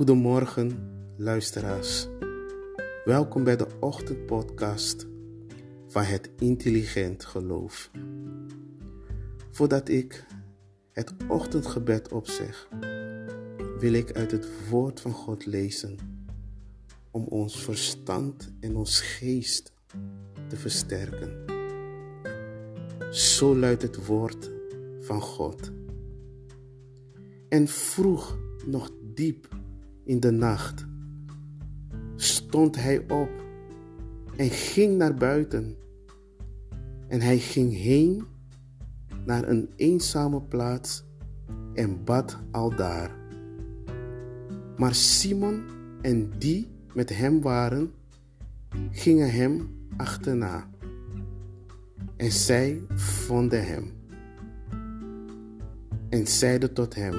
Goedemorgen, luisteraars. Welkom bij de ochtendpodcast van het Intelligent Geloof. Voordat ik het ochtendgebed opzeg, wil ik uit het woord van God lezen om ons verstand en ons geest te versterken. Zo luidt het woord van God. En vroeg nog diep in de nacht stond hij op en ging naar buiten. En hij ging heen naar een eenzame plaats en bad aldaar. Maar Simon en die met hem waren, gingen hem achterna. En zij vonden hem. En zeiden tot hem: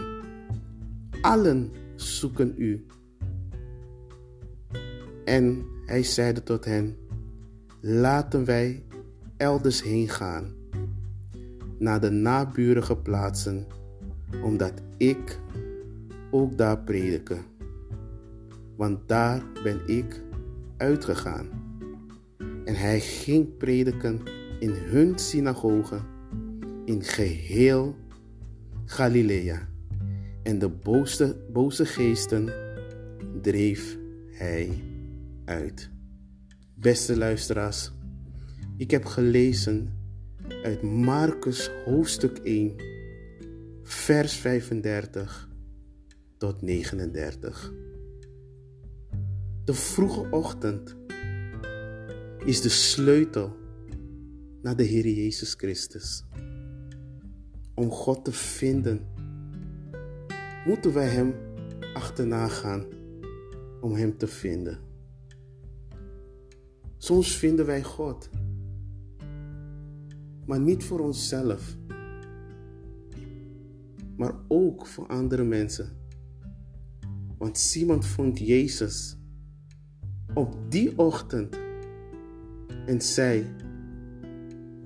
Allen zoeken u. En hij zeide tot hen: Laten wij elders heen gaan, naar de naburige plaatsen, omdat ik ook daar prediken. Want daar ben ik uitgegaan. En hij ging prediken in hun synagogen in geheel Galilea. En de boze, geesten dreef hij uit. Beste luisteraars, ik heb gelezen uit Marcus hoofdstuk 1, vers 35 tot 39. De vroege ochtend is de sleutel naar de Heer Jezus Christus. Om God te vinden, moeten wij Hem achterna gaan om Hem te vinden. Soms vinden wij God, maar niet voor onszelf, maar ook voor andere mensen. Want Simon vond Jezus op die ochtend en zei: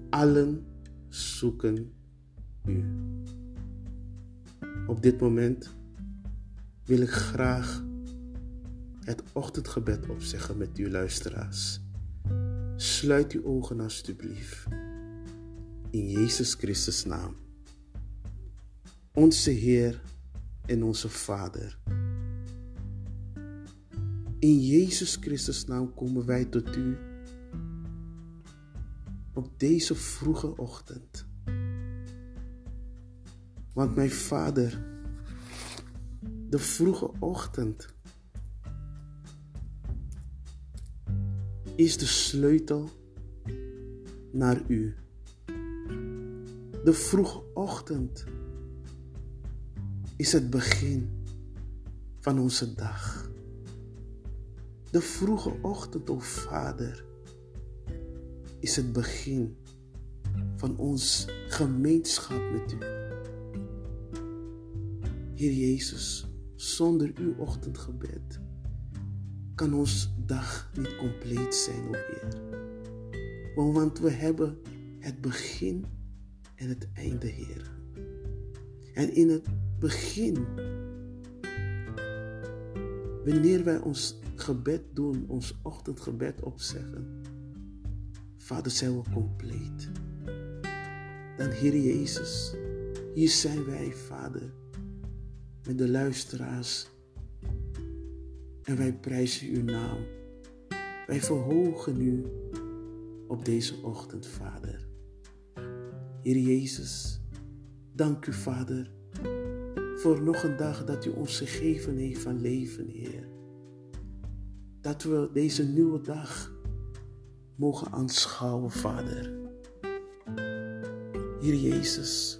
Allen zoeken u. Op dit moment wil ik graag het ochtendgebed opzeggen met u luisteraars. Sluit uw ogen alstublieft. In Jezus Christus naam. Onze Heer en onze Vader. In Jezus Christus naam komen wij tot u op deze vroege ochtend. Want mijn Vader, de vroege ochtend is de sleutel naar u. De vroege ochtend is het begin van onze dag. De vroege ochtend, o Vader, is het begin van ons gemeenschap met u. Heer Jezus, zonder uw ochtendgebed kan ons dag niet compleet zijn, o Heer. Want we hebben het begin en het einde, Heer. En in het begin, wanneer wij ons gebed doen, ons ochtendgebed opzeggen, Vader, zijn we compleet. Dan, Heer Jezus, hier zijn wij, Vader, met de luisteraars en wij prijzen uw naam. Wij verhogen u op deze ochtend, Vader. Heer Jezus, dank u, Vader, voor nog een dag dat u ons gegeven heeft van leven, Heer. Dat we deze nieuwe dag mogen aanschouwen, Vader. Heer Jezus,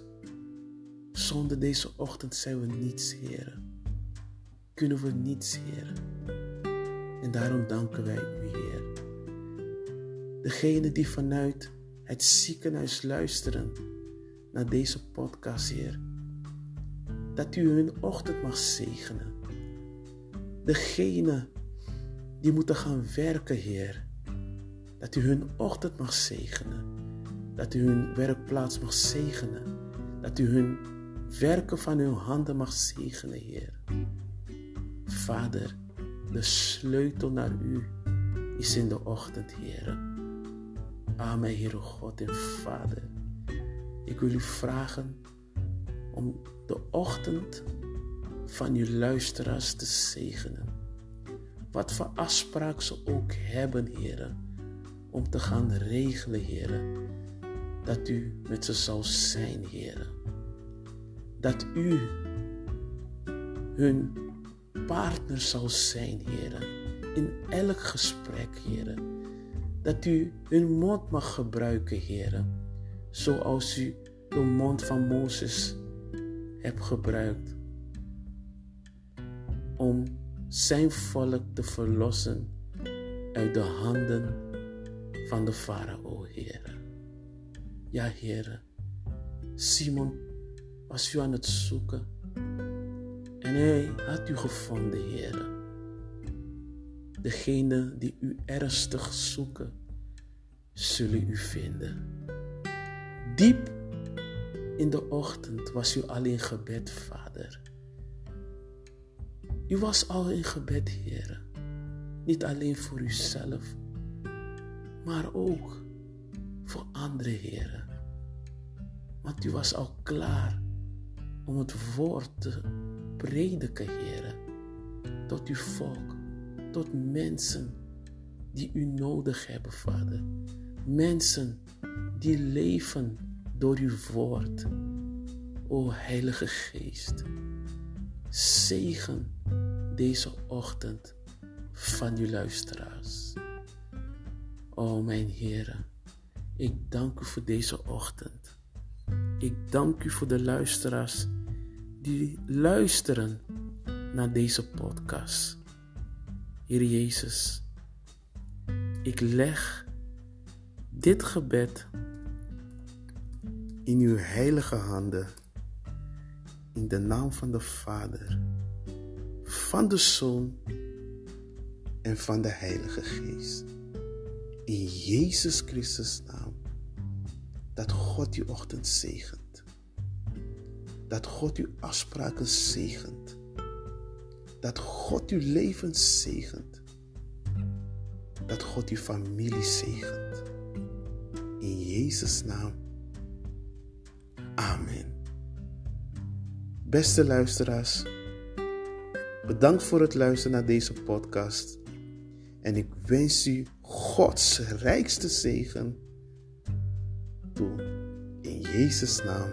zonder deze ochtend zijn we niets, Heer kunnen we niets, Heer. En daarom danken wij u, Heer. Degene die vanuit het ziekenhuis luisteren naar deze podcast, Heer. Dat u hun ochtend mag zegenen. Degene die moeten gaan werken, Heer. Dat u hun ochtend mag zegenen. Dat u hun werkplaats mag zegenen. Dat u hun werken van uw handen mag zegenen, Heer. Vader, de sleutel naar u is in de ochtend, Heer. Amen, Heere God en Vader. Ik wil u vragen om de ochtend van uw luisteraars te zegenen. Wat voor afspraak ze ook hebben, heren, om te gaan regelen, heren, dat u met ze zal zijn, heren. Dat u hun partner zal zijn, heren, in elk gesprek, heren. Dat u hun mond mag gebruiken, heren, zoals u de mond van Mozes hebt gebruikt om zijn volk te verlossen uit de handen van de farao, Heer. Ja, Heer. Simon was u aan het zoeken en hij had u gevonden, Heer. Degene die u ernstig zoeken, zullen u vinden. Diep in de ochtend was u al in gebed, Vader. U was al in gebed, Heer. Niet alleen voor uzelf, maar ook voor andere Heer. Want u was al klaar om het woord te prediken, Heer. Tot uw volk, tot mensen die u nodig hebben, Vader. Mensen die leven door uw woord. O Heilige Geest, zegen deze ochtend van uw luisteraars. O mijn Heer, ik dank u voor deze ochtend. Ik dank u voor de luisteraars die luisteren naar deze podcast. Heer Jezus, ik leg dit gebed in uw heilige handen. In de naam van de Vader van de Zoon en van de Heilige Geest. In Jezus Christus naam. Dat God die ochtend zegent. Dat God uw afspraken zegent. Dat God uw leven zegent. Dat God uw familie zegent. In Jezus naam. Amen. Beste luisteraars. Bedankt voor het luisteren naar deze podcast. En ik wens u Gods rijkste zegen toe. In Jezus' naam.